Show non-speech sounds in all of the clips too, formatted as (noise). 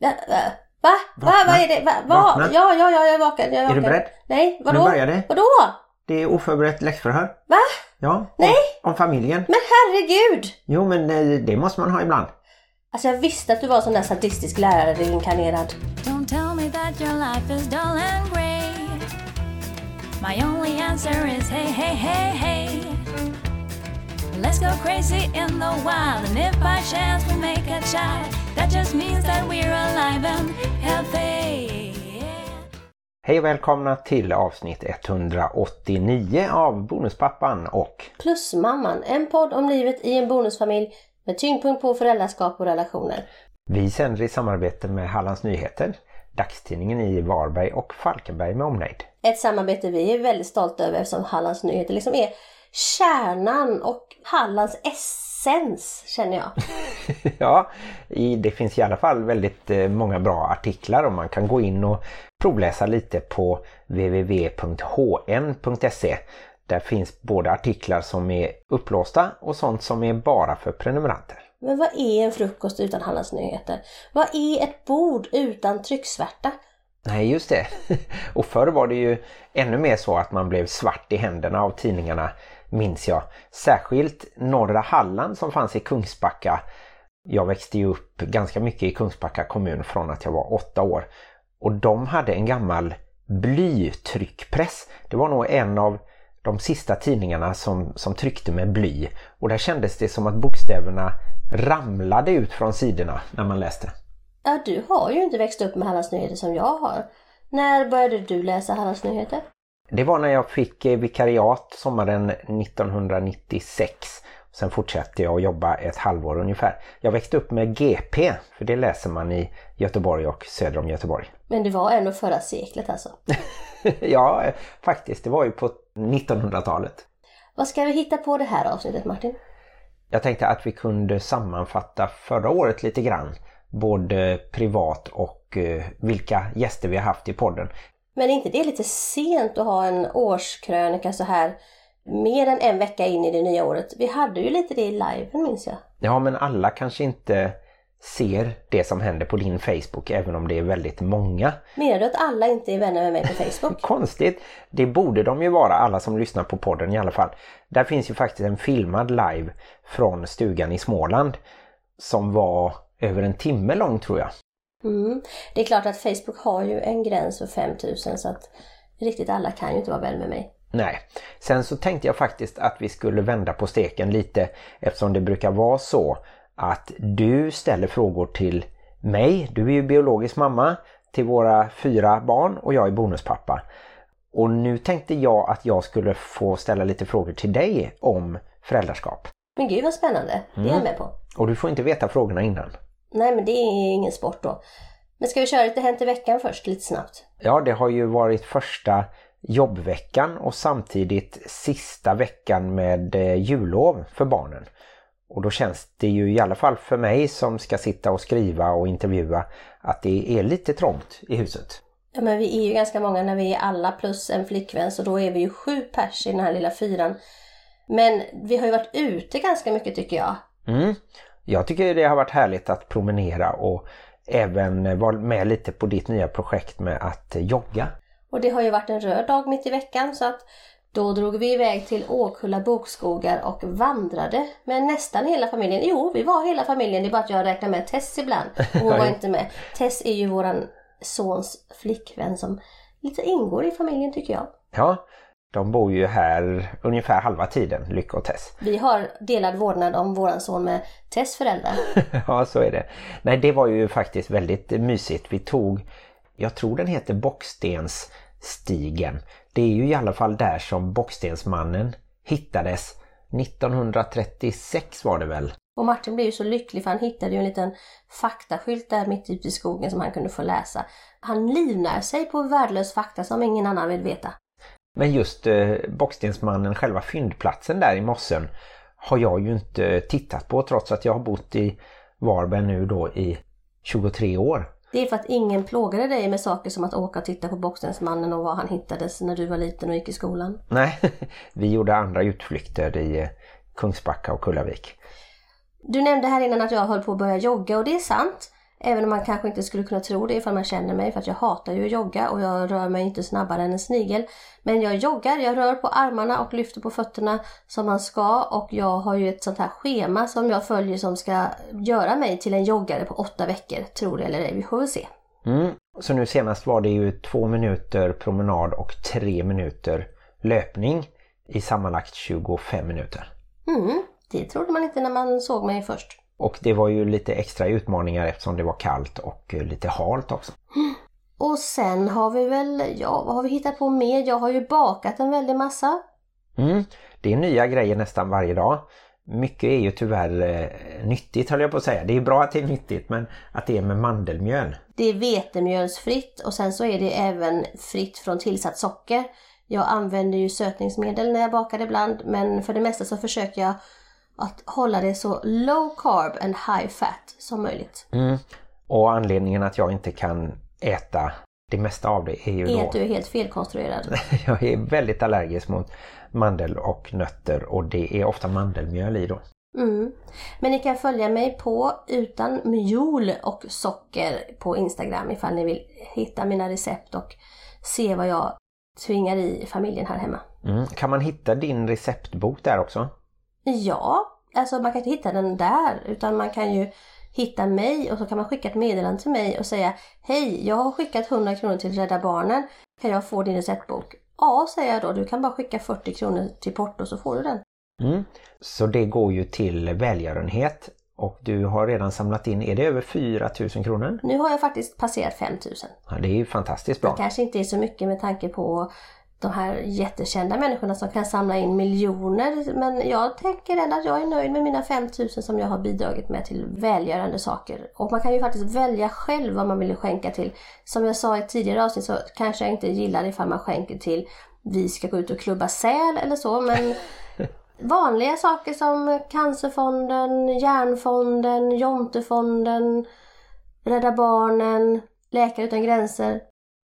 Va? Va? Va? Va? Vad är det? Va? Va? Ja, ja, ja, jag är vaken. Jag är, Är du vaken. beredd? Nej, vadå? Nu börjar det. Vadå? Det är oförberett läxförhör. Va? Ja, om, Nej. om familjen. Men herregud! Jo men eh, det måste man ha ibland. Alltså jag visste att du var en sån där sadistisk lärare reinkarnerad. Don't tell me that your life is dull and grey. My only answer is hey, hey, hey, hey. Let's go crazy in the wild, and if by chance we make a child, that just means that we're alive and healthy. Hej och välkomna till avsnitt 189 av Bonuspappan och Plusmamman, en podd om livet i en bonusfamilj med tyngdpunkt på föräldraskap och relationer. vi sänder i samarbete med Hallands Nyheter, dagstidningen i Varberg och Falkenberg med omnejd. Ett samarbete vi är väldigt stolta över eftersom Hallands Nyheter liksom är kärnan och Hallands essens känner jag. (laughs) ja, det finns i alla fall väldigt eh, många bra artiklar och man kan gå in och provläsa lite på www.hn.se. Där finns både artiklar som är upplåsta och sånt som är bara för prenumeranter. Men vad är en frukost utan Hallands Nyheter? Vad är ett bord utan trycksvärta? Nej, just det. (laughs) Och förr var det ju ännu mer så att man blev svart i händerna av tidningarna, minns jag. Särskilt norra Halland som fanns i Kungsbacka. Jag växte ju upp ganska mycket i Kungsbacka kommun från att jag var åtta år. Och de hade en gammal blytryckpress. Det var nog en av de sista tidningarna som, som tryckte med bly. Och där kändes det som att bokstäverna ramlade ut från sidorna när man läste. Ja, du har ju inte växt upp med Hallands Nyheter som jag har. När började du läsa Hallands Nyheter? Det var när jag fick eh, vikariat sommaren 1996. Sen fortsatte jag att jobba ett halvår ungefär. Jag växte upp med GP, för det läser man i Göteborg och söder om Göteborg. Men det var ändå förra seklet alltså. (laughs) ja, faktiskt. Det var ju på 1900-talet. Vad ska vi hitta på det här avsnittet Martin? Jag tänkte att vi kunde sammanfatta förra året lite grann. Både privat och eh, vilka gäster vi har haft i podden. Men är inte det lite sent att ha en årskrönika så här mer än en vecka in i det nya året? Vi hade ju lite det i liven minns jag. Ja, men alla kanske inte ser det som händer på din Facebook även om det är väldigt många. Menar du att alla inte är vänner med mig på Facebook? (laughs) Konstigt. Det borde de ju vara, alla som lyssnar på podden i alla fall. Där finns ju faktiskt en filmad live från stugan i Småland som var över en timme lång tror jag. Mm. Det är klart att Facebook har ju en gräns för 5000 så att riktigt alla kan ju inte vara vän med mig. Nej. Sen så tänkte jag faktiskt att vi skulle vända på steken lite eftersom det brukar vara så att du ställer frågor till mig. Du är ju biologisk mamma till våra fyra barn och jag är bonuspappa. Och nu tänkte jag att jag skulle få ställa lite frågor till dig om föräldraskap. Men gud vad spännande, det är jag med på. Och du får inte veta frågorna innan. Nej men det är ingen sport då. Men ska vi köra lite Hänt i veckan först, lite snabbt? Ja, det har ju varit första jobbveckan och samtidigt sista veckan med eh, jullov för barnen. Och då känns det ju i alla fall för mig som ska sitta och skriva och intervjua att det är lite trångt i huset. Ja men vi är ju ganska många när vi är alla plus en flickvän så då är vi ju sju pers i den här lilla fyran. Men vi har ju varit ute ganska mycket tycker jag. Mm. Jag tycker det har varit härligt att promenera och även vara med lite på ditt nya projekt med att jogga. Och det har ju varit en röd dag mitt i veckan så att då drog vi iväg till Åkulla bokskogar och vandrade med nästan hela familjen. Jo, vi var hela familjen, det är bara att jag räknar med Tess ibland. Och hon (laughs) var inte med. Tess är ju våran sons flickvän som lite ingår i familjen tycker jag. Ja, de bor ju här ungefär halva tiden, Lycka och Tess. Vi har delad vårdnad om våran son med Tess föräldrar. (laughs) ja, så är det. Nej, det var ju faktiskt väldigt mysigt. Vi tog, jag tror den heter Bockstensstigen. Det är ju i alla fall där som Bockstensmannen hittades. 1936 var det väl? Och Martin blev ju så lycklig för han hittade ju en liten faktaskylt där mitt ute i skogen som han kunde få läsa. Han livnär sig på värdelös fakta som ingen annan vill veta. Men just eh, Bockstensmannen, själva fyndplatsen där i mossen har jag ju inte tittat på trots att jag har bott i Varberg nu då i 23 år. Det är för att ingen plågade dig med saker som att åka och titta på Bockstensmannen och var han hittades när du var liten och gick i skolan. Nej, (laughs) vi gjorde andra utflykter i eh, Kungsbacka och Kullavik. Du nämnde här innan att jag höll på att börja jogga och det är sant. Även om man kanske inte skulle kunna tro det ifall man känner mig för att jag hatar ju att jogga och jag rör mig inte snabbare än en snigel. Men jag joggar, jag rör på armarna och lyfter på fötterna som man ska och jag har ju ett sånt här schema som jag följer som ska göra mig till en joggare på åtta veckor, tror det eller ej, vi får väl se. Mm. Så nu senast var det ju två minuter promenad och tre minuter löpning i sammanlagt 25 minuter. Mm, det trodde man inte när man såg mig först. Och det var ju lite extra utmaningar eftersom det var kallt och eh, lite halt också. (gasps) Och sen har vi väl, ja vad har vi hittat på mer? Jag har ju bakat en väldig massa. Mm. Det är nya grejer nästan varje dag. Mycket är ju tyvärr eh, nyttigt höll jag på att säga. Det är bra att det är nyttigt men att det är med mandelmjöl. Det är vetemjölsfritt och sen så är det även fritt från tillsatt socker. Jag använder ju sötningsmedel när jag bakar ibland men för det mesta så försöker jag att hålla det så low carb and high fat som möjligt. Mm. Och anledningen att jag inte kan äta det mesta av det är ju Är då... du är helt felkonstruerad. (laughs) Jag är väldigt allergisk mot mandel och nötter och det är ofta mandelmjöl i då. Mm. Men ni kan följa mig på utan mjol och socker på Instagram ifall ni vill hitta mina recept och se vad jag tvingar i familjen här hemma. Mm. Kan man hitta din receptbok där också? Ja, alltså man kan inte hitta den där utan man kan ju hitta mig och så kan man skicka ett meddelande till mig och säga Hej, jag har skickat 100 kronor till Rädda Barnen. Kan jag få din receptbok? Ja, säger jag då. Du kan bara skicka 40 kronor till porto så får du den. Mm. Så det går ju till välgörenhet och du har redan samlat in, är det över 4000 kronor? Nu har jag faktiskt passerat 5000. Ja, det är ju fantastiskt Det bra. kanske inte är så mycket med tanke på de här jättekända människorna som kan samla in miljoner. Men jag tänker ändå att jag är nöjd med mina 5000 som jag har bidragit med till välgörande saker. Och man kan ju faktiskt välja själv vad man vill skänka till. Som jag sa i tidigare avsnitt så kanske jag inte gillar ifall man skänker till vi ska gå ut och klubba säl eller så. Men (laughs) vanliga saker som Cancerfonden, Hjärnfonden, Jontefonden, Rädda Barnen, Läkare Utan Gränser.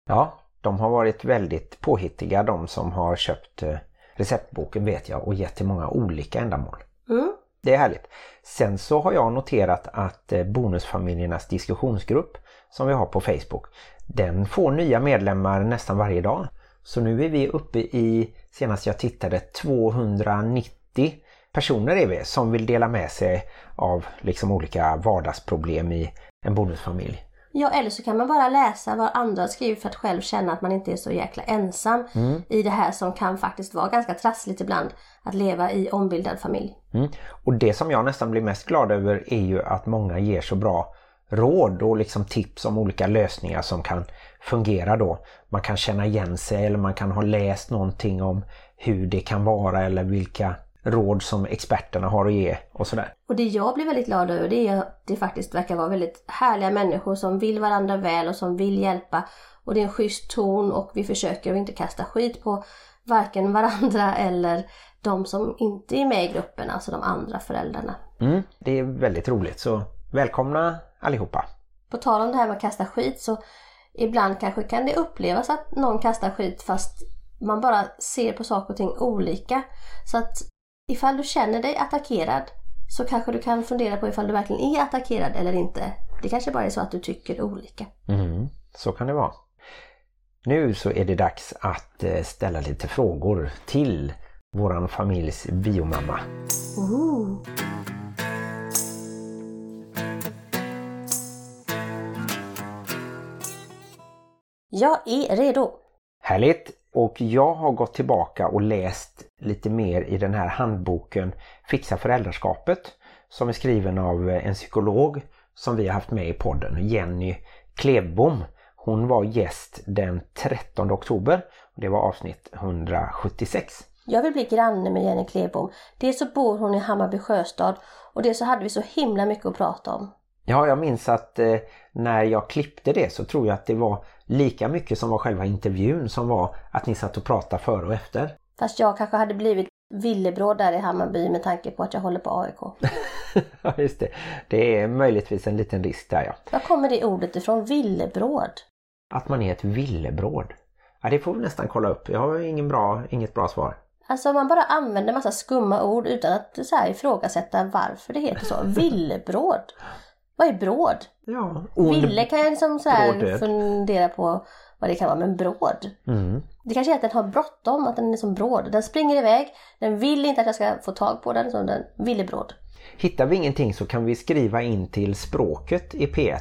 Ja, de har varit väldigt påhittiga de som har köpt eh, receptboken vet jag och gett till många olika ändamål. Mm. Det är härligt. Sen så har jag noterat att eh, Bonusfamiljernas diskussionsgrupp som vi har på Facebook, den får nya medlemmar nästan varje dag. Så nu är vi uppe i, senast jag tittade, 290 personer är vi som vill dela med sig av liksom olika vardagsproblem i en bonusfamilj. Ja, eller så kan man bara läsa vad andra skriver för att själv känna att man inte är så jäkla ensam i det här som kan faktiskt vara ganska trassligt ibland att leva i ombildad familj. Mm. Och det som jag nästan blir mest glad över är ju att många ger så bra råd och liksom tips om olika lösningar som kan fungera då. Man kan känna igen sig eller man kan ha läst någonting om hur det kan vara eller vilka råd som experterna har att ge och sådär. Och det jag blir väldigt glad över det är att det faktiskt verkar vara väldigt härliga människor som vill varandra väl och som vill hjälpa. Och det är en schysst ton och vi försöker att inte kasta skit på varken varandra (laughs) eller de som inte är med i gruppen, alltså de andra föräldrarna. Mm, det är väldigt roligt så välkomna allihopa! På tal om det här med att kasta skit så ibland kanske kan det upplevas att någon kastar skit fast man bara ser på saker och ting olika. Så att ifall du känner dig attackerad så kanske du kan fundera på ifall du verkligen är attackerad eller inte. Det kanske bara är så att du tycker olika. Mm, så kan det vara. Nu så är det dags att eh, ställa lite frågor till våran familjs biomamma. Ooh. Jag är redo. Härligt! Och jag har gått tillbaka och läst lite mer i den här handboken Fixa föräldraskapet som är skriven av en psykolog som vi har haft med i podden, Jenny Klevbom. Hon var gäst den 13 oktober. Det var avsnitt 176. Jag vill bli granne med Jenny Klebom. Dels så bor hon i Hammarby sjöstad och dels så hade vi så himla mycket att prata om. Ja, jag minns att eh, när jag klippte det så tror jag att det var lika mycket som var själva intervjun som var att ni satt och pratade före och efter. Fast jag kanske hade blivit villebråd där i Hammarby med tanke på att jag håller på AIK. (laughs) Ja, just det. Det är möjligtvis en liten risk där ja. Var kommer det ordet ifrån? Villebråd? Att man är ett villebråd. Ja, det får vi nästan kolla upp. Jag har ingen bra, inget bra svar. Alltså man bara använder massa skumma ord utan att så här ifrågasätta varför det heter så. (laughs) Villebråd? Vad är bråd? Ja, Ville kan jag liksom så här fundera på vad det kan vara, men bråd. Mm. Det kanske är att den har bråttom, att den är som bråd. Den springer iväg, den vill inte att jag ska få tag på den, så den vill bråd. Hittar vi ingenting så kan vi skriva in till språket i P1.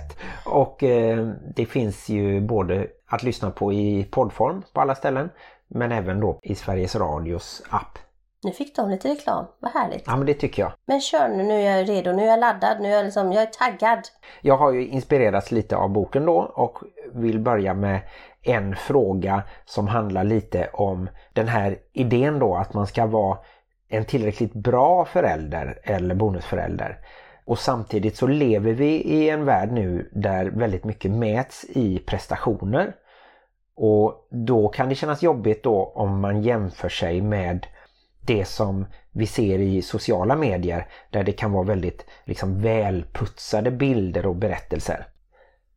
Och eh, det finns ju både att lyssna på i poddform på alla ställen men även då i Sveriges Radios app. Nu fick de lite reklam, vad härligt. Ja men det tycker jag. Men kör nu, nu är jag redo, nu är jag laddad, nu är jag, liksom, jag är taggad. Jag har ju inspirerats lite av boken då och vill börja med en fråga som handlar lite om den här idén då att man ska vara en tillräckligt bra förälder eller bonusförälder. Och samtidigt så lever vi i en värld nu där väldigt mycket mäts i prestationer. Och då kan det kännas jobbigt då om man jämför sig med det som vi ser i sociala medier där det kan vara väldigt liksom, välputsade bilder och berättelser.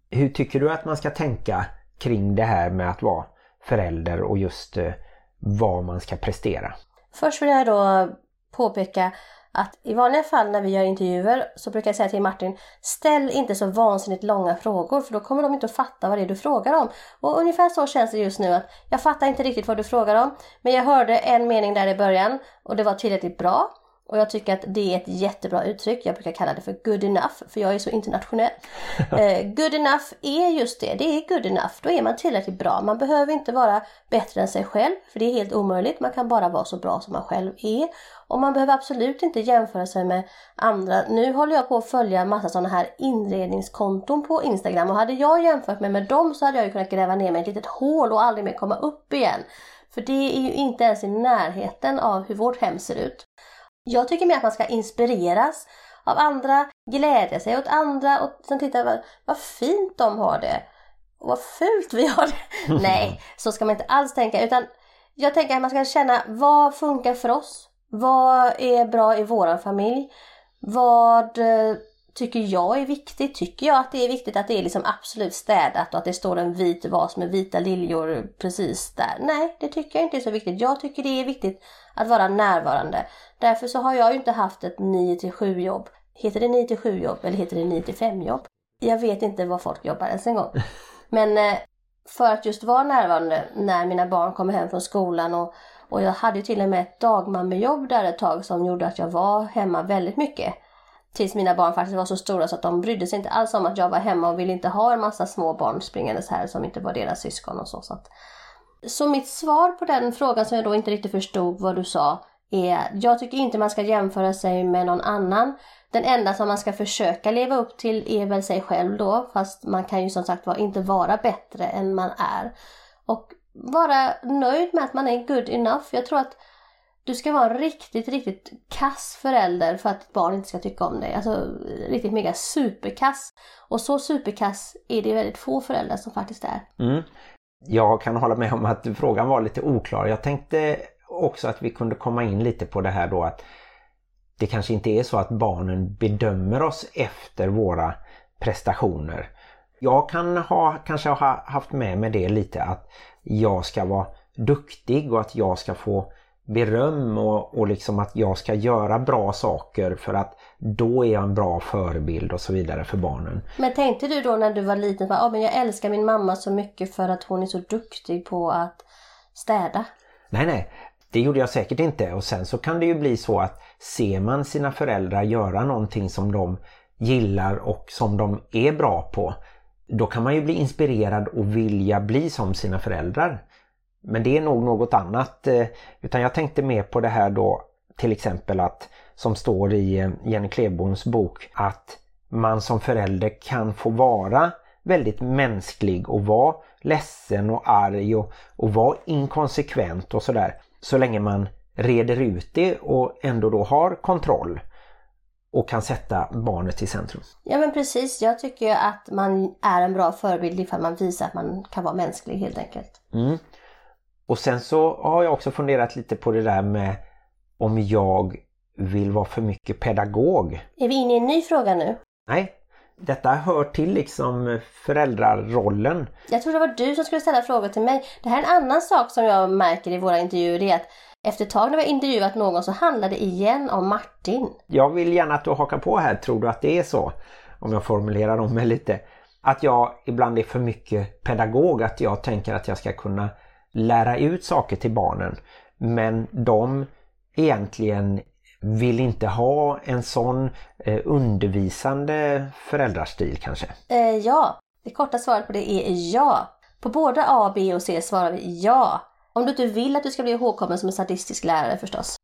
Hur tycker du att man ska tänka kring det här med att vara förälder och just eh, vad man ska prestera? Först vill jag då påpeka att i vanliga fall när vi gör intervjuer så brukar jag säga till Martin Ställ inte så vansinnigt långa frågor för då kommer de inte att fatta vad det är du frågar om. Och ungefär så känns det just nu att jag fattar inte riktigt vad du frågar om men jag hörde en mening där i början och det var tillräckligt bra. Och jag tycker att det är ett jättebra uttryck. Jag brukar kalla det för good enough för jag är så internationell. (laughs) eh, good enough är just det. Det är good enough. Då är man tillräckligt bra. Man behöver inte vara bättre än sig själv för det är helt omöjligt. Man kan bara vara så bra som man själv är. Och man behöver absolut inte jämföra sig med andra. Nu håller jag på att följa massa sådana här inredningskonton på Instagram och hade jag jämfört mig med dem så hade jag ju kunnat gräva ner mig i ett litet hål och aldrig mer komma upp igen. För det är ju inte ens i närheten av hur vårt hem ser ut. Jag tycker mer att man ska inspireras av andra, glädja sig åt andra och sen titta vad, vad fint de har det. Och vad fult vi har det. (laughs) Nej, så ska man inte alls tänka utan jag tänker att man ska känna vad funkar för oss? Vad är bra i våran familj? Vad eh, tycker jag är viktigt? Tycker jag att det är viktigt att det är liksom absolut städat och att det står en vit vas med vita liljor precis där? Nej, det tycker jag inte är så viktigt. Jag tycker det är viktigt att vara närvarande. Därför så har jag ju inte haft ett 9 till 7 jobb. Heter det 9 till 7 jobb eller heter det 9 till 5 jobb? Jag vet inte vad folk jobbar ens en gång. Men eh, för att just vara närvarande när mina barn kommer hem från skolan och, och jag hade ju till och med ett dagmammejobb där ett tag som gjorde att jag var hemma väldigt mycket. Tills mina barn faktiskt var så stora så att de brydde sig inte alls om att jag var hemma och ville inte ha en massa små barn springandes här som inte var deras syskon och så. Så, att, så mitt svar på den frågan som jag då inte riktigt förstod vad du sa är jag tycker inte man ska jämföra sig med någon annan. Den enda som man ska försöka leva upp till är väl sig själv då fast man kan ju som sagt var inte vara bättre än man är. Och vara nöjd med att man är good enough. Jag tror att du ska vara riktigt, riktigt kass förälder för att ditt barn inte ska tycka om dig. Alltså riktigt mega superkass. Och så superkass är det väldigt få föräldrar som faktiskt är. Mm. Jag kan hålla med om att frågan var lite oklar. Jag tänkte också att vi kunde komma in lite på det här då att det kanske inte är så att barnen bedömer oss efter våra prestationer. Jag kan ha, kanske ha haft med mig det lite att jag ska vara duktig och att jag ska få beröm och, och liksom att jag ska göra bra saker för att då är jag en bra förebild och så vidare för barnen. Men tänkte du då när du var liten att oh, jag älskar min mamma så mycket för att hon är så duktig på att städa? Nej, nej. Det gjorde jag säkert inte och sen så kan det ju bli så att ser man sina föräldrar göra någonting som de gillar och som de är bra på då kan man ju bli inspirerad och vilja bli som sina föräldrar. Men det är nog något annat eh, utan jag tänkte mer på det här då till exempel att som står i eh, Jenny Kleboms bok att man som förälder kan få vara väldigt mänsklig och vara ledsen och arg och, och vara inkonsekvent och sådär så länge man reder ut det och ändå då har kontroll och kan sätta barnet i centrum. Ja men precis, jag tycker att man är en bra förebild ifall man visar att man kan vara mänsklig helt enkelt. Mm. Och sen så har jag också funderat lite på det där med om jag vill vara för mycket pedagog. Är vi inne i en ny fråga nu? Nej, detta hör till liksom föräldrarollen. Jag tror det var du som skulle ställa frågor till mig. Det här är en annan sak som jag märker i våra intervjuer. Det är att efter ett tag när vi har intervjuat någon så handlar det igen om Martin. Jag vill gärna att du hakar på här. Tror du att det är så? om jag formulerar om mig lite. Att jag ibland är för mycket pedagog, att jag tänker att jag ska kunna lära ut saker till barnen. Men de egentligen vill inte ha en sån eh, undervisande föräldrastil kanske? Eh, ja, det korta svaret på det är ja. På både A, B och C svarar vi ja. Om du inte vill att du ska bli ihågkommen som en sadistisk lärare förstås.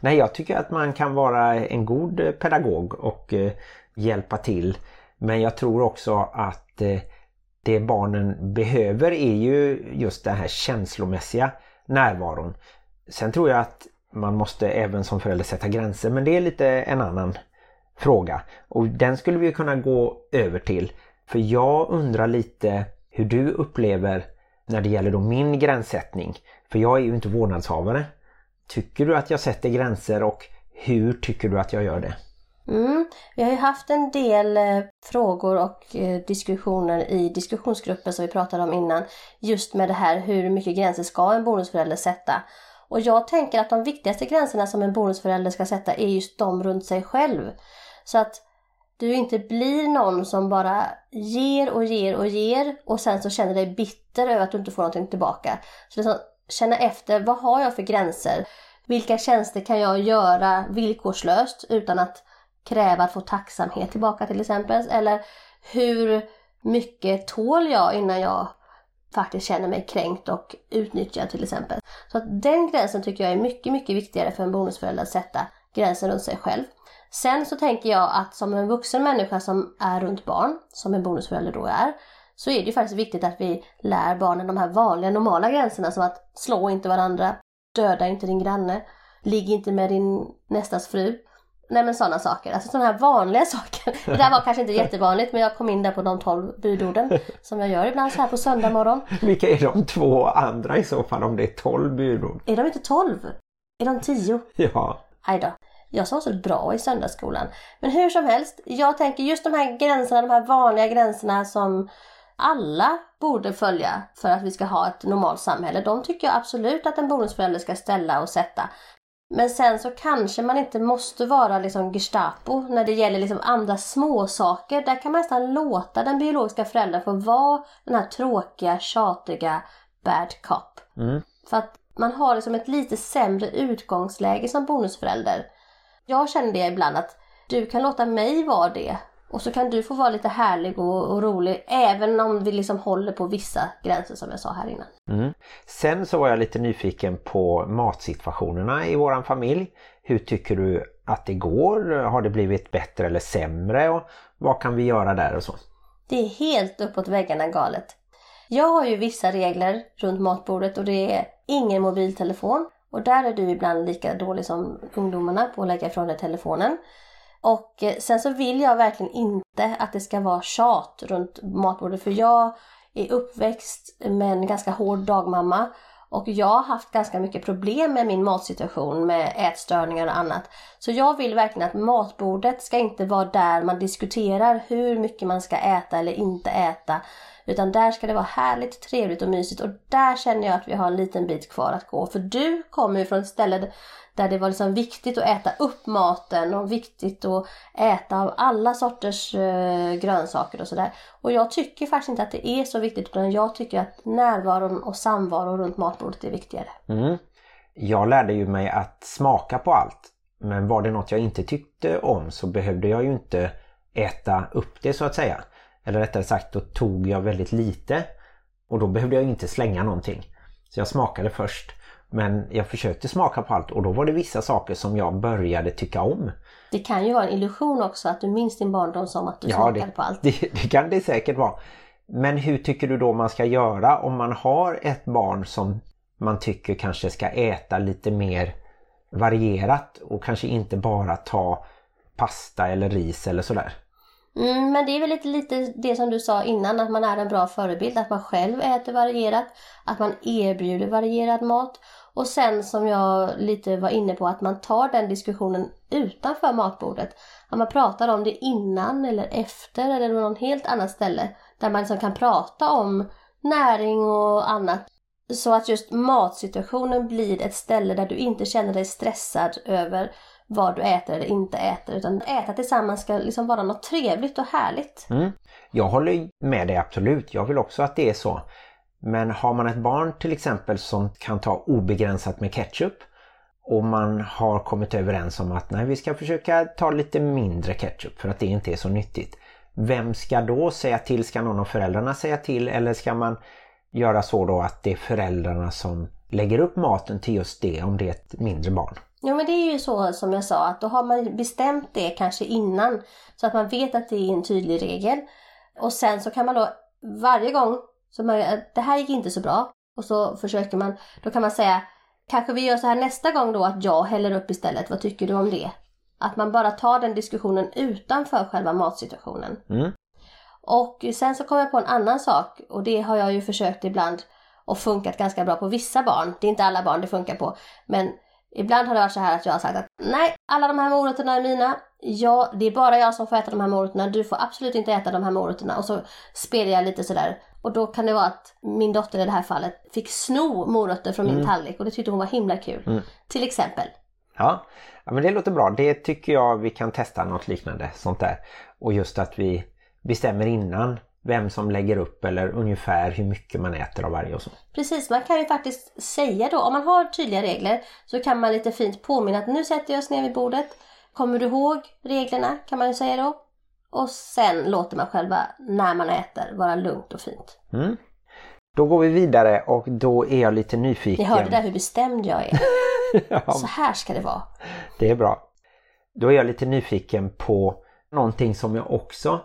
Nej, jag tycker att man kan vara en god pedagog och eh, hjälpa till. Men jag tror också att det barnen behöver är ju just den här känslomässiga närvaron. Sen tror jag att man måste även som förälder sätta gränser men det är lite en annan fråga. Och den skulle vi kunna gå över till. För jag undrar lite hur du upplever när det gäller då min gränssättning. För jag är ju inte vårdnadshavare. Tycker du att jag sätter gränser och hur tycker du att jag gör det? Mm. Vi har ju haft en del eh, frågor och eh, diskussioner i diskussionsgruppen som vi pratade om innan. Just med det här hur mycket gränser ska en bonusförälder sätta? Och jag tänker att de viktigaste gränserna som en bonusförälder ska sätta är just de runt sig själv. Så att du inte blir någon som bara ger och ger och ger och sen så känner dig bitter över att du inte får någonting tillbaka. Så liksom, känna efter, vad har jag för gränser? Vilka tjänster kan jag göra villkorslöst utan att kräva att få tacksamhet tillbaka till exempel? Eller hur mycket tål jag innan jag faktiskt känner mig kränkt och utnyttjad till exempel. Så att den gränsen tycker jag är mycket, mycket viktigare för en bonusförälder att sätta gränsen runt sig själv. Sen så tänker jag att som en vuxen människa som är runt barn, som en bonusförälder då är, så är det ju faktiskt viktigt att vi lär barnen de här vanliga normala gränserna som att slå inte varandra, döda inte din granne, ligg inte med din nästas fru. Nej men sådana saker, alltså sådana här vanliga saker. (laughs) Det där var kanske inte jättevanligt men jag kom in där på de 12 budorden som jag gör ibland så här på söndag morgon. Vilka är de två andra i så fall om det är 12 budord? Är de inte 12? Är de 10? Ja. Aj då. Jag sa så bra i söndagsskolan. Men hur som helst, jag tänker just de här gränserna, de här vanliga gränserna som alla borde följa för att vi ska ha ett normalt samhälle. De tycker jag absolut att en bonusförälder ska ställa och sätta. Men sen så kanske man inte måste vara liksom Gestapo när det gäller liksom andra småsaker. Där kan man nästan låta den biologiska föräldern få vara den här tråkiga, tjatiga bad cop. Mm. För att man har liksom ett lite sämre utgångsläge som bonusförälder. Jag känner det ibland att du kan låta mig vara det och så kan du få vara lite härlig och, och rolig även om vi liksom håller på vissa gränser som jag sa här innan. Mm. Sen så var jag lite nyfiken på matsituationerna i våran familj. Hur tycker du att det går? Har det blivit bättre eller sämre? Och vad kan vi göra där och så? Det är helt uppåt väggarna galet. Jag har ju vissa regler runt matbordet och det är ingen mobiltelefon. Och där är du ibland lika dålig som ungdomarna på att lägga ifrån dig telefonen. Och eh, sen så vill jag verkligen inte att det ska vara tjat runt matbordet för jag är uppväxt med en ganska hård dagmamma och jag har haft ganska mycket problem med min matsituation med ätstörningar och annat. Så jag vill verkligen att matbordet ska inte vara där man diskuterar hur mycket man ska äta eller inte äta. Utan där ska det vara härligt, trevligt och mysigt och där känner jag att vi har en liten bit kvar att gå. För du kommer ju från ett ställe där det var liksom viktigt att äta upp maten och viktigt att äta av alla sorters eh, grönsaker och sådär. Och jag tycker faktiskt inte att det är så viktigt utan jag tycker att närvaron och samvaron runt matbordet är viktigare. Mm. Jag lärde ju mig att smaka på allt. Men var det något jag inte tyckte om så behövde jag ju inte äta upp det så att säga. Eller rättare sagt då tog jag väldigt lite och då behövde jag inte slänga någonting. Så jag smakade först. Men jag försökte smaka på allt och då var det vissa saker som jag började tycka om. Det kan ju vara en illusion också att du minns din barndom som att du ja, smakade det, på allt. (laughs) Det, det kan det säkert vara. Men hur tycker du då man ska göra om man har ett barn som man tycker kanske ska äta lite mer varierat och kanske inte bara ta pasta eller ris eller sådär? Mm, men det är väl lite, lite det som du sa innan, att man är en bra förebild, att man själv äter varierat, att man erbjuder varierad mat och sen som jag lite var inne på att man tar den diskussionen utanför matbordet. Att man pratar om det innan eller efter eller någon helt annat ställe där man liksom kan prata om näring och annat. Så att just matsituationen blir ett ställe där du inte känner dig stressad över vad du äter eller inte äter. Utan äta tillsammans ska liksom vara något trevligt och härligt. Mm. Jag håller med dig absolut. Jag vill också att det är så. Men har man ett barn till exempel som kan ta obegränsat med ketchup och man har kommit överens om att nej, vi ska försöka ta lite mindre ketchup för att det inte är så nyttigt. Vem ska då säga till? Ska någon av föräldrarna säga till eller ska man göra så då att det är föräldrarna som lägger upp maten till just det om det är ett mindre barn? Ja men det är ju så som jag sa att då har man bestämt det kanske innan så att man vet att det är en tydlig regel. Och sen så kan man då varje gång så man, det här gick inte så bra och så försöker man, då kan man säga kanske vi gör så här nästa gång då att jag häller upp istället, vad tycker du om det? Att man bara tar den diskussionen utanför själva matsituationen. Mm. Och sen så kom jag på en annan sak och det har jag ju försökt ibland och funkat ganska bra på vissa barn. Det är inte alla barn det funkar på. Men ibland har det varit så här att jag har sagt att nej, alla de här morötterna är mina. Ja, det är bara jag som får äta de här morötterna. Du får absolut inte äta de här morötterna. Och så spelar jag lite sådär. Och då kan det vara att min dotter i det här fallet fick sno morötter från min tallrik och det tyckte hon var himla kul. Till exempel. Ja. ja, men det låter bra. Det tycker jag vi kan testa något liknande sånt där. Och just att vi bestämmer innan vem som lägger upp eller ungefär hur mycket man äter av varje och så. Precis, man kan ju faktiskt säga då, om man har tydliga regler så kan man lite fint påminna att nu sätter jag oss ner vid bordet. Kommer du ihåg reglerna kan man ju säga då. Och sen låter man själva när man äter vara lugnt och fint. Mm. Då går vi vidare och då är jag lite nyfiken. Ni hörde där hur bestämd jag är. (laughs) ja, Så här ska det vara. det är bra. Då är jag lite nyfiken på någonting som jag också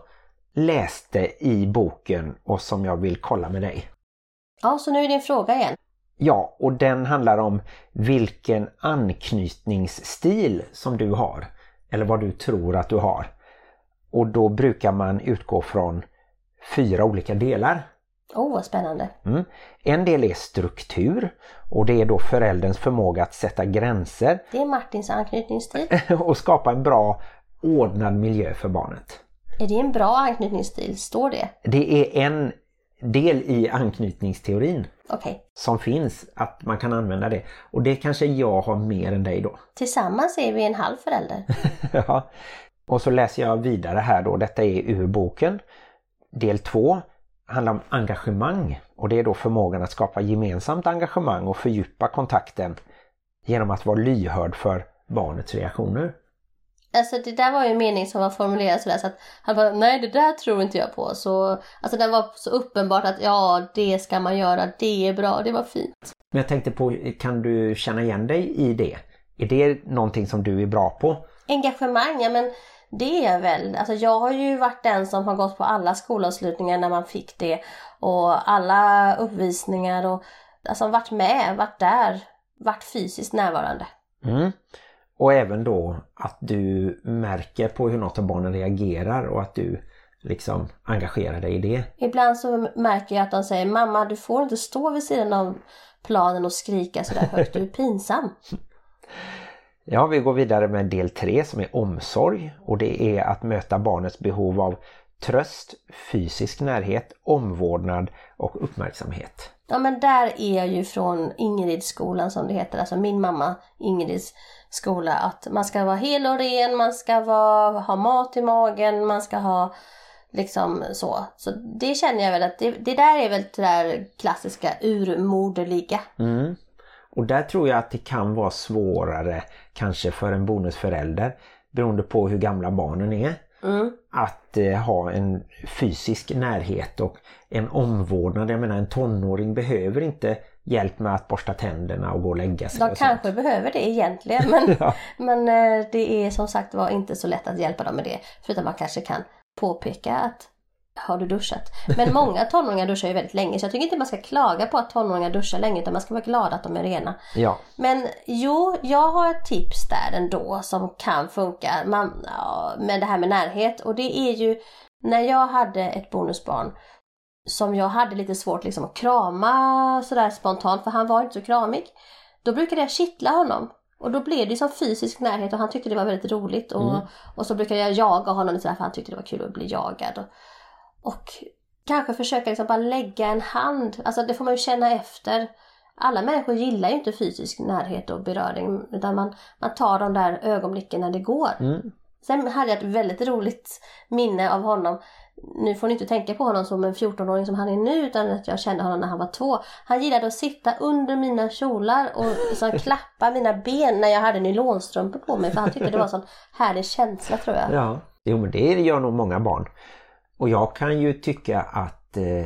läste i boken och som jag vill kolla med dig. Ja, så nu är din fråga igen. Ja, och den handlar om vilken anknytningsstil som du har. Eller vad du tror att du har. Och då brukar man utgå från fyra olika delar. Åh, oh, vad spännande. Mm. En del är struktur och det är då förälderns förmåga att sätta gränser Det är Martins anknytningsstil. (laughs) och skapa en bra ordnad miljö för barnet. Är det en bra anknytningsstil? Står det? Det är en del i anknytningsteorin Okej. som finns att man kan använda det. Och det kanske jag har mer än dig då. Tillsammans är vi en halv förälder. (laughs) ja. Och så läser jag vidare här då, detta är ur boken. Del 2 handlar om engagemang och det är då förmågan att skapa gemensamt engagemang och fördjupa kontakten genom att vara lyhörd för barnets reaktioner. Alltså det där var ju en mening som var formulerad sådär så att han bara, nej det där tror inte jag på. Så, alltså den var så uppenbart att ja, det ska man göra, det är bra, det var fint. Men jag tänkte på, kan du känna igen dig i det? Är det någonting som du är bra på? Engagemang, ja men det är väl. Alltså jag har ju varit den som har gått på alla skolavslutningar när man fick det. Och alla uppvisningar och alltså varit med, varit där, varit fysiskt närvarande. Mm. Och även då att du märker på hur något av barnen reagerar och att du liksom engagerar dig i det. Ibland så märker jag att de säger mamma du får inte stå vid sidan av planen och skrika sådär högt, du är pinsam. (laughs) Ja, vi går vidare med del 3 som är omsorg och det är att möta barnets behov av tröst, fysisk närhet, omvårdnad och uppmärksamhet. Ja men där är jag ju från Ingridsskolan som det heter, alltså min mamma Ingrids skola. Att man ska vara hel och ren, man ska vara, ha mat i magen, man ska ha liksom så. Så det känner jag väl att det, det där är väl det där klassiska urmoderliga. Mm. Och där tror jag att det kan vara svårare kanske för en bonusförälder beroende på hur gamla barnen är. Mm. Att eh, ha en fysisk närhet och en omvårdnad. Jag menar en tonåring behöver inte hjälp med att borsta tänderna och gå och lägga sig. De kanske sånt. behöver det egentligen (laughs) men, Ja. men eh, det är som sagt var inte så lätt att hjälpa dem med det. Förutom man kanske kan påpeka att har du duschat? Men många (laughs) tonåringar duschar ju väldigt länge så jag tycker inte man ska klaga på att tonåringar duschar länge utan man ska vara glad att de är rena. Ja, Men jo, jag har ett tips där ändå som kan funka man, ja, med det här med närhet. Och det är ju när jag hade ett bonusbarn som jag hade lite svårt liksom att krama sådär spontant för han var inte så kramig. Då brukade jag kittla honom. Och då blev det som fysisk närhet och han tyckte det var väldigt roligt. Och, och så brukade jag jaga honom lite sådär för han tyckte det var kul att bli jagad. Och, och kanske försöka liksom bara lägga en hand, alltså det får man ju känna efter. alla människor gillar ju inte fysisk närhet och beröring utan man, man tar de där ögonblicken när det går. Mm. Sen hade jag ett väldigt roligt minne av honom. Nu får ni inte tänka på honom som en 14-åring som han är nu utan att jag kände honom när han var två. Han gillade att sitta under mina kjolar och liksom (laughs) klappa mina ben när jag hade nylonstrumpor på mig för han tyckte det var en sån härlig känsla tror jag. Ja, jo, men det gör nog många barn. Och jag kan ju tycka att eh,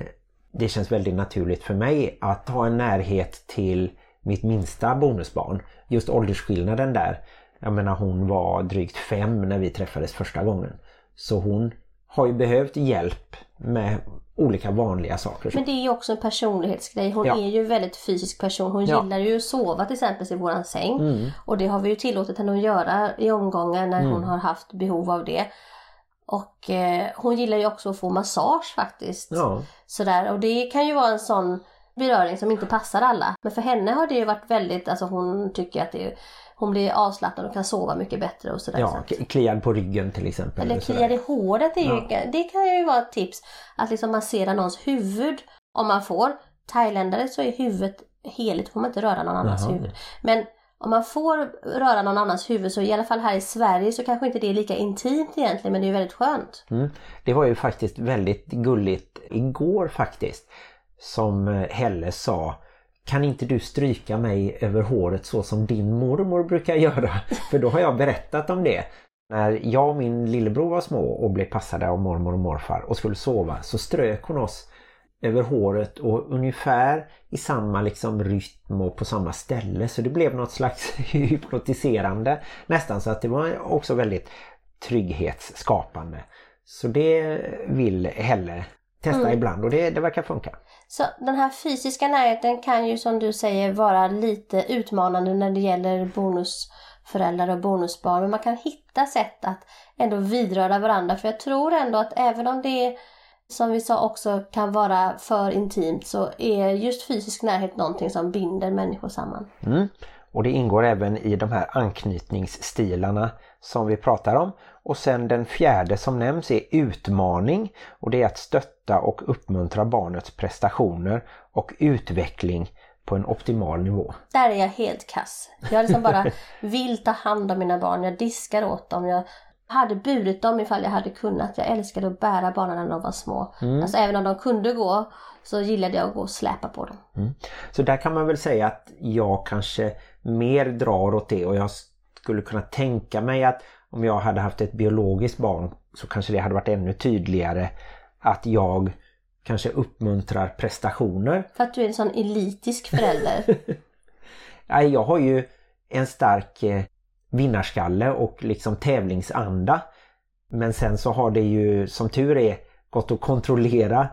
det känns väldigt naturligt för mig att ha en närhet till mitt minsta bonusbarn. Just åldersskillnaden där. Jag menar hon var drygt fem när vi träffades första gången. Så hon har ju behövt hjälp med olika vanliga saker. Men det är ju också en personlighetsgrej. Hon Ja. är ju en väldigt fysisk person. Hon Ja. Mm. gillar ju att sova till exempel i våran säng. Och det har vi ju tillåtit henne att göra i omgångar när Mm. hon har haft behov av det. Och eh, hon gillar ju också att få massage faktiskt. Ja, Sådär. Och det kan ju vara en sån beröring som inte passar alla. Men för henne har det ju varit väldigt, alltså hon tycker att det är, hon blir avslappnad och kan sova mycket bättre och sådär. ja Så kliad på ryggen till exempel. eller kliar i håret, är ju, det kan ju vara ett tips. Att liksom massera någons huvud om man får. Thailändare så är huvudet heligt, får man inte röra någon annans Jaha. huvud. Men om man får röra någon annans huvud så i alla fall här i Sverige så kanske inte det är lika intimt egentligen men det är väldigt skönt. Mm. Det var ju faktiskt väldigt gulligt igår faktiskt. Som Helle sa kan inte du stryka mig över håret så som din mormor brukar göra? (laughs) För då har jag berättat om det. När jag och min lillebror var små och blev passade av mormor och morfar och skulle sova så strök hon oss över håret och ungefär i samma liksom rytm och på samma ställe så det blev något slags (laughs) hypnotiserande nästan så att det var också väldigt trygghetsskapande. Så det vill Helle testa ibland och det, det verkar funka. Så den här fysiska närheten kan ju som du säger vara lite utmanande när det gäller bonusföräldrar och bonusbarn. Men man kan hitta sätt att ändå vidröra varandra. För jag tror ändå att även om det som vi sa också kan vara för intimt så är just fysisk närhet någonting som binder människor samman. Mm. Och det ingår även i de här anknytningsstilarna som vi pratar om. Och sen den fjärde som nämns är utmaning och det är att stötta och uppmuntra barnets prestationer och utveckling på en optimal nivå. Där är jag helt kass. Jag liksom bara (laughs) vill ta hand om mina barn. Jag diskar åt dem. Jag hade burit dem ifall jag hade kunnat. Jag älskade att bära barnen när de var små. Alltså även om de kunde gå så gillade jag att gå och släpa på dem. Så där kan man väl säga att jag kanske mer drar åt det och jag skulle kunna tänka mig att om jag hade haft ett biologiskt barn så kanske det hade varit ännu tydligare att jag kanske uppmuntrar prestationer. För att du är en sån elitisk förälder. (laughs) Nej, jag har ju en stark eh, vinnarskalle och liksom tävlingsanda. Men sen så har det ju som tur är gått att kontrollera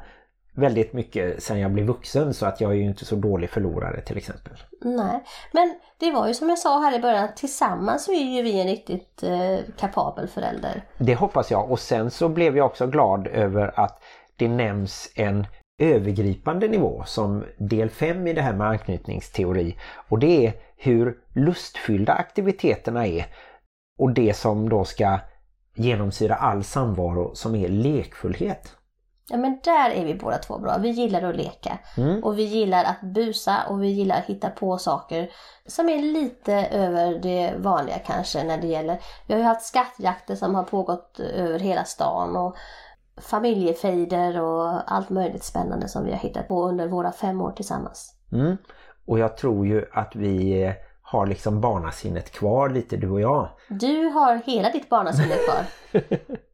väldigt mycket sen jag blev vuxen så att jag är ju inte så dålig förlorare till exempel. Nej, men det var ju som jag sa här i början, tillsammans så är ju vi en riktigt eh, kapabel förälder. Det hoppas jag och sen så blev jag också glad över att det nämns en övergripande nivå som del 5 i det här med anknytningsteori och det är hur lustfyllda aktiviteterna är och det som då ska genomsyra all samvaro som är lekfullhet. Ja men där är vi båda två bra. Vi gillar att leka. Och vi gillar att busa och vi gillar att hitta på saker som är lite över det vanliga kanske när det gäller. Vi har ju haft skattjakter som har pågått över hela stan och familjefejder och allt möjligt spännande som vi har hittat på under våra fem år tillsammans. Mm. Och jag tror ju att vi har liksom barnasinnet kvar lite du och jag. Du har hela ditt barnasinne kvar. (laughs)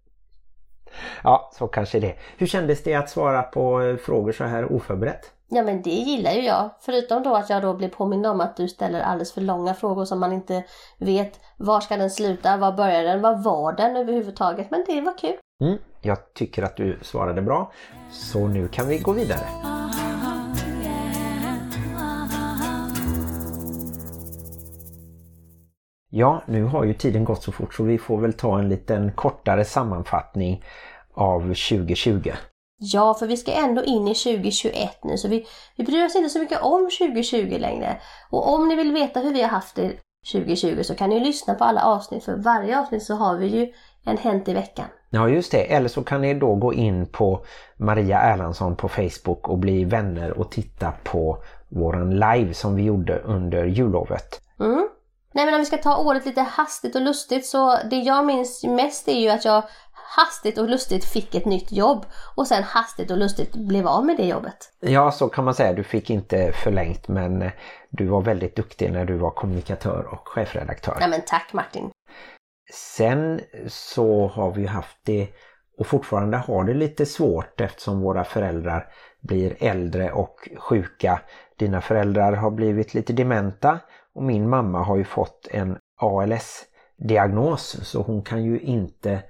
Ja, så kanske det. Hur kändes det att svara på frågor så här oförberett? Ja men det gillar ju jag. Förutom då att jag då blir påmind om att du ställer alldeles för långa frågor som man inte vet. Var ska den sluta? Var börjar den? Vad var den överhuvudtaget? Men det var kul. Mm. Jag tycker att du svarade bra. Så nu kan vi gå vidare. Ja, nu har ju tiden gått så fort så vi får väl ta en liten kortare sammanfattning av 2020. Ja, för vi ska ändå in i 2021 nu så vi, vi bryr oss inte så mycket om 2020 längre. Och om ni vill veta hur vi har haft det 2020 så kan ni lyssna på alla avsnitt för varje avsnitt så har vi ju en Hänt i veckan. Ja just det, eller så kan ni då gå in på Maria Erlandsson på Facebook och bli vänner och titta på våran live som vi gjorde under jullovet. Mm. Nej men om vi ska ta året lite hastigt och lustigt så det jag minns mest är ju att jag hastigt och lustigt fick ett nytt jobb och sen hastigt och lustigt blev av med det jobbet. Ja så kan man säga, du fick inte förlängt men du var väldigt duktig när du var kommunikatör och chefredaktör. Ja men tack Martin. Sen så har vi haft det och fortfarande har det lite svårt eftersom våra föräldrar blir äldre och sjuka. Dina föräldrar har blivit lite dementa och min mamma har ju fått en ALS-diagnos så hon kan ju inte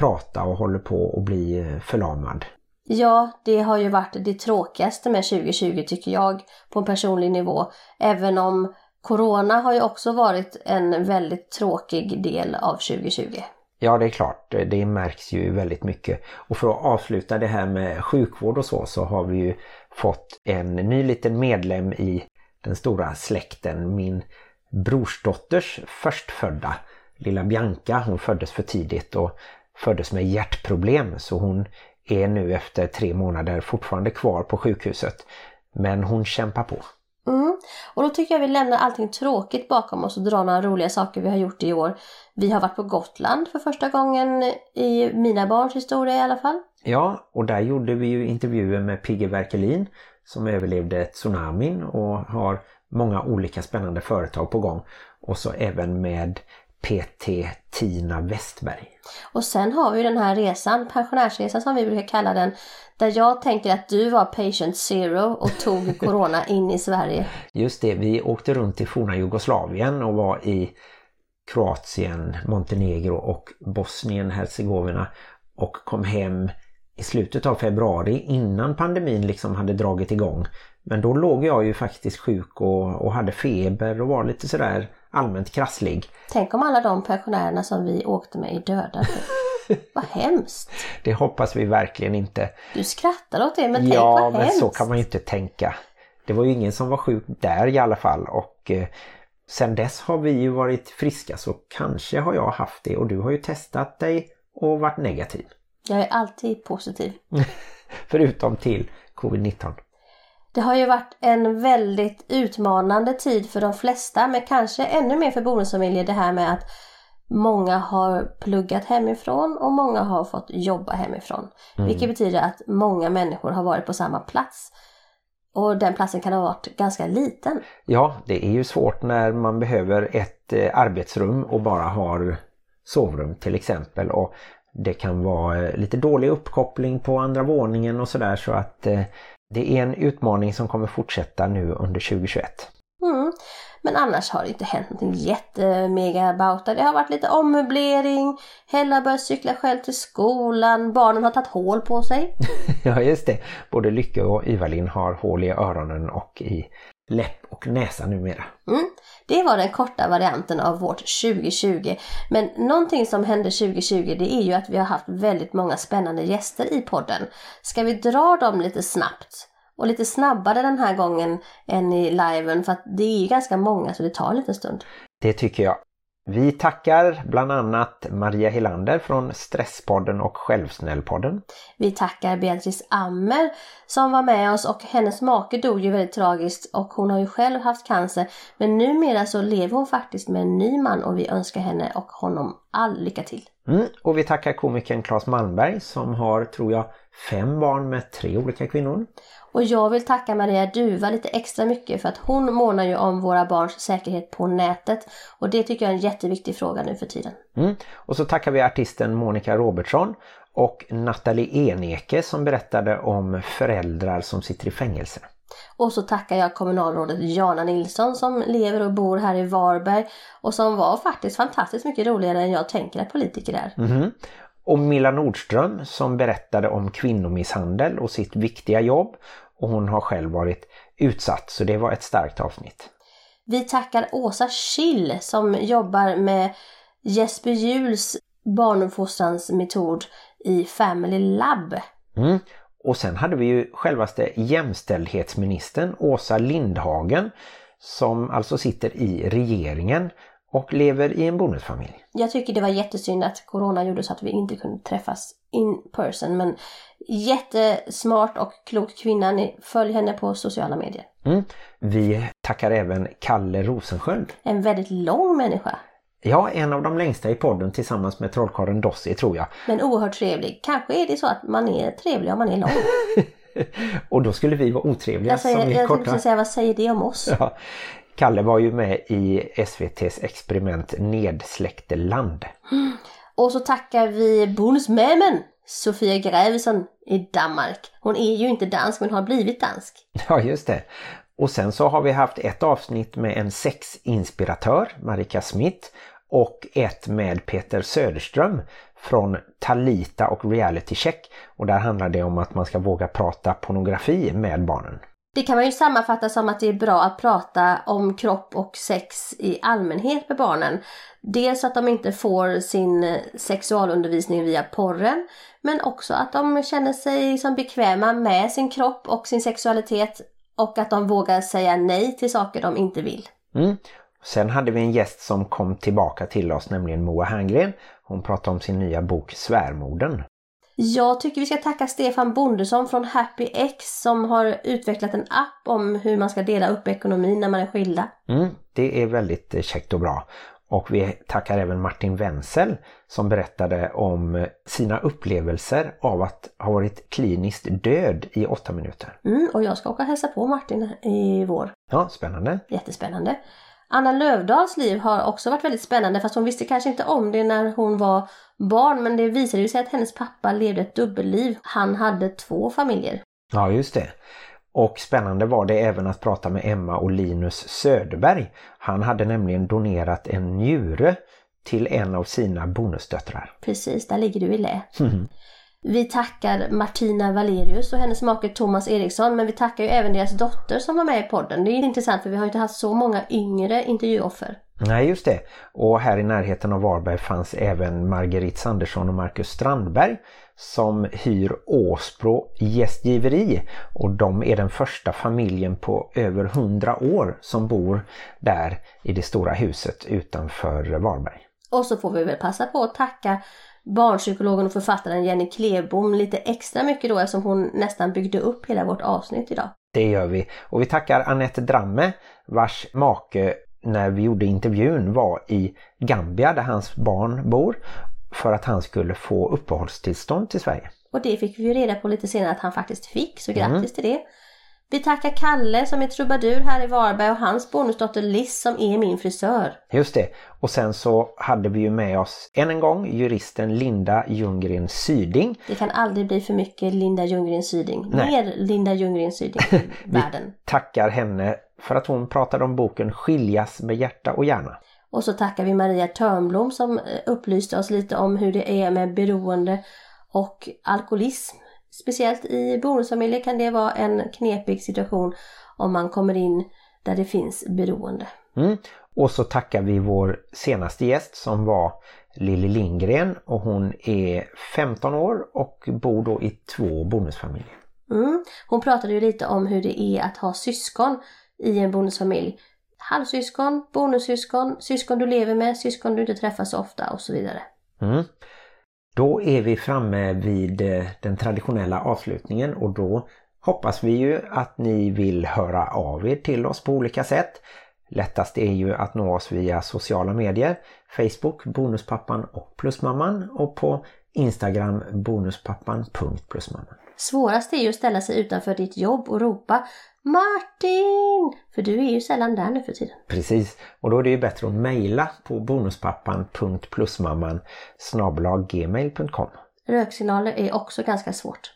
prata och håller på att bli förlamad. Ja, det har ju varit det tråkigaste med 2020 tycker jag på en personlig nivå. Även om Corona har ju också varit en väldigt tråkig del av 2020. Ja det är klart, det märks ju väldigt mycket. Och för att avsluta det här med sjukvård och så så har vi ju fått en ny liten medlem i den stora släkten. Min brorsdotters förstfödda lilla Bianca, hon föddes för tidigt och föddes med hjärtproblem så hon är nu efter tre månader fortfarande kvar på sjukhuset. Men hon kämpar på. Mm. Och då tycker jag vi lämnar allting tråkigt bakom oss och drar några roliga saker vi har gjort i år. Vi har varit på Gotland för första gången i mina barns historia i alla fall. Ja, och där gjorde vi ju intervjuer med Pigge Werkelin som överlevde tsunamin och har många olika spännande företag på gång. Och så även med PT Tina Westberg. Och sen har vi den här resan, pensionärsresan som vi brukar kalla den, där jag tänker att du var patient zero och tog (laughs) corona in i Sverige. Just det, vi åkte runt i forna Jugoslavien och var i Kroatien, Montenegro och Bosnien-Hercegovina och kom hem i slutet av februari innan pandemin liksom hade dragit igång. Men då låg jag ju faktiskt sjuk och, och hade feber och var lite sådär allmänt krasslig. Tänk om alla de pensionärerna som vi åkte med är döda. (laughs) vad hemskt! Det hoppas vi verkligen inte. Du skrattar åt det men tänk ja, vad men hemskt! så kan man ju inte tänka. Det var ju ingen som var sjuk där i alla fall och eh, sen dess har vi ju varit friska så kanske har jag haft det och du har ju testat dig och varit negativ. Jag är alltid positiv. (laughs) Förutom till covid-19. Det har ju varit en väldigt utmanande tid för de flesta men kanske ännu mer för bonusfamiljer det här med att många har pluggat hemifrån och många har fått jobba hemifrån. Mm. Vilket betyder att många människor har varit på samma plats. Och den platsen kan ha varit ganska liten. Ja, det är ju svårt när man behöver ett eh, arbetsrum och bara har sovrum till exempel och det kan vara eh, lite dålig uppkoppling på andra våningen och sådär så att eh, det är en utmaning som kommer fortsätta nu under 2021. Mm. Men annars har det inte hänt någonting jättemega det. Det har varit lite ommöblering, Hella har börjat cykla själv till skolan, barnen har tagit hål på sig. (laughs) ja just det, både Lycke och Ivalin har hål i öronen och i läpp och näsa numera. Mm. Det var den korta varianten av vårt 2020. Men någonting som hände 2020 det är ju att vi har haft väldigt många spännande gäster i podden. Ska vi dra dem lite snabbt? Och lite snabbare den här gången än i liven för att det är ju ganska många så det tar en liten stund. Det tycker jag. Vi tackar bland annat Maria Helander från Stresspodden och Självsnällpodden. Vi tackar Beatrice Ammer som var med oss och hennes make dog ju väldigt tragiskt och hon har ju själv haft cancer. Men numera så lever hon faktiskt med en ny man och vi önskar henne och honom all lycka till. Mm, och vi tackar komikern Claes Malmberg som har, tror jag, fem barn med tre olika kvinnor. Och jag vill tacka Maria Duva lite extra mycket för att hon månar ju om våra barns säkerhet på nätet. Och det tycker jag är en jätteviktig fråga nu för tiden. Mm. Och så tackar vi artisten Monica Robertsson och Nathalie Eneke som berättade om föräldrar som sitter i fängelse. Och så tackar jag kommunalrådet Jana Nilsson som lever och bor här i Varberg och som var faktiskt fantastiskt mycket roligare än jag tänker att politiker är. Mm. Och Milla Nordström som berättade om kvinnomisshandel och sitt viktiga jobb och hon har själv varit utsatt så det var ett starkt avsnitt. Vi tackar Åsa Schill som jobbar med Jesper Juhls barnuppfostransmetod i Family Lab. Mm. Och sen hade vi ju självaste jämställdhetsministern Åsa Lindhagen som alltså sitter i regeringen och lever i en bonusfamilj. Jag tycker det var jättesynd att Corona gjorde så att vi inte kunde träffas in person. Men jättesmart och klok kvinna. Ni följ henne på sociala medier. Mm. Vi tackar även Kalle Rosensköld. En väldigt lång människa. Ja, en av de längsta i podden tillsammans med trollkarlen Dossi tror jag. Men oerhört trevlig. Kanske är det så att man är trevlig om man är lång. (laughs) Och då skulle vi vara otrevliga Jag, säger, som är jag korta. tänkte säga, vad säger det om oss? Ja. Kalle var ju med i SVTs experiment Nedsläkteland. Och så tackar vi bonusmämen Sofia Grävesen i Danmark. Hon är ju inte dansk men har blivit dansk. (laughs) Ja, just det. Och sen så har vi haft ett avsnitt med en sexinspiratör, Marika Smith, och ett med Peter Söderström från Talita och Reality Check. Och där handlar det om att man ska våga prata pornografi med barnen. Det kan man ju sammanfatta som att det är bra att prata om kropp och sex i allmänhet med barnen. Dels att de inte får sin sexualundervisning via porren, men också att de känner sig som bekväma med sin kropp och sin sexualitet och att de vågar säga nej till saker de inte vill. Mm. Sen hade vi en gäst som kom tillbaka till oss, nämligen Moa Herngren. Hon pratade om sin nya bok Svärmorden. Jag tycker vi ska tacka Stefan Bondesson från Happy X som har utvecklat en app om hur man ska dela upp ekonomin när man är skilda. Mm, det är väldigt eh, käckt och bra. Och vi tackar även Martin Wenzel som berättade om sina upplevelser av att ha varit kliniskt död i åtta minuter. Mm, och jag ska åka och hälsa på Martin i vår. Ja, spännande. Jättespännande. Anna Lövdahls liv har också varit väldigt spännande fast hon visste kanske inte om det när hon var barn men det visade ju sig att hennes pappa levde ett dubbelliv. Han hade två familjer. Ja, just det. Och spännande var det även att prata med Emma och Linus Söderberg. Han hade nämligen donerat en njure till en av sina bonusdöttrar. Precis, där ligger du i lä. (laughs) Vi tackar Martina Valerius och hennes make Thomas Eriksson men vi tackar ju även deras dotter som var med i podden. Det är intressant för vi har inte haft så många yngre intervjuoffer. Nej, just det. Och här i närheten av Varberg fanns även Marguerite Sandersson och Marcus Strandberg som hyr Åsbro gästgiveri och de är den första familjen på över hundra år som bor där i det stora huset utanför Varberg. Och så får vi väl passa på att tacka barnpsykologen och författaren Jenny Klebom lite extra mycket då eftersom hon nästan byggde upp hela vårt avsnitt idag. Det gör vi. Och vi tackar Annette Dramme vars make när vi gjorde intervjun var i Gambia där hans barn bor för att han skulle få uppehållstillstånd till Sverige. Och det fick vi ju reda på lite senare att han faktiskt fick, så grattis till det. Vi tackar Kalle som är trubadur här i Varberg och hans bonusdotter Liz som är min frisör. Just det. Och sen så hade vi ju med oss än en gång juristen Linda Ljunggren Syding. Det kan aldrig bli för mycket Linda Ljunggren Syding. Nej. Mer Linda Ljunggren Syding i (laughs) världen. Tackar henne för att hon pratade om boken Skiljas med hjärta och hjärna. Och så tackar vi Maria Törnblom som eh, upplyste oss lite om hur det är med beroende och alkoholism. Speciellt i bonusfamiljer kan det vara en knepig situation om man kommer in där det finns beroende. Mm. Och så tackar vi vår senaste gäst som var Lilly Lindgren och hon är 15 år och bor då i två bonusfamiljer. Mm. Hon pratade ju lite om hur det är att ha syskon i en bonusfamilj. Halvsyskon, bonussyskon, syskon du lever med, syskon du inte träffar så ofta och så vidare. Mm. Då är vi framme vid eh, den traditionella avslutningen och då hoppas vi ju att ni vill höra av er till oss på olika sätt. Lättast är ju att nå oss via sociala medier, Facebook, Bonuspappan och Plusmamman och på Instagram bonuspappan.plusmamman. Svårast är ju att ställa sig utanför ditt jobb och ropa Martin! För du är ju sällan där nu för tiden. Precis, och då är det ju bättre att mejla på bonuspappan.plusmamman gmail.com. Röksignaler är också ganska svårt.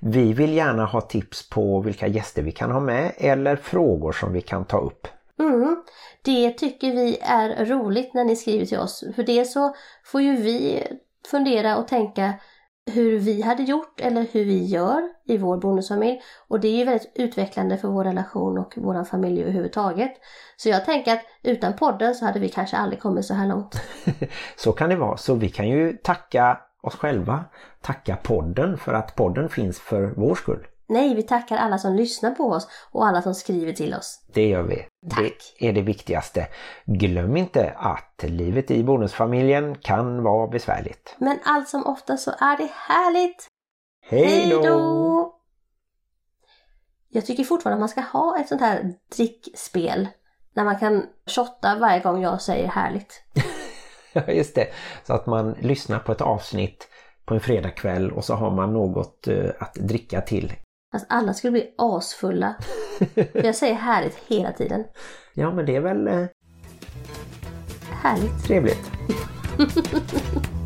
Vi vill gärna ha tips på vilka gäster vi kan ha med eller frågor som vi kan ta upp. Mm. Det tycker vi är roligt när ni skriver till oss. För det så får ju vi fundera och tänka hur vi hade gjort eller hur vi gör i vår bonusfamilj. Och det är ju väldigt utvecklande för vår relation och vår familj överhuvudtaget. Så jag tänker att utan podden så hade vi kanske aldrig kommit så här långt. (laughs) Så kan det vara. Så vi kan ju tacka oss själva, tacka podden för att podden finns för vår skull. Nej, vi tackar alla som lyssnar på oss och alla som skriver till oss. Det gör vi. Tack. Det är det viktigaste. Glöm inte att livet i bonusfamiljen kan vara besvärligt. Men allt som ofta så är det härligt. Hej då! Jag tycker fortfarande att man ska ha ett sånt här drickspel. När man kan shotta varje gång jag säger härligt. (laughs) Ja, just det. Så att man lyssnar på ett avsnitt på en fredagkväll och så har man något eh, att dricka till. Fast alla skulle bli asfulla. För jag säger härligt hela tiden. Ja, men det är väl eh, Härligt. trevligt. (laughs)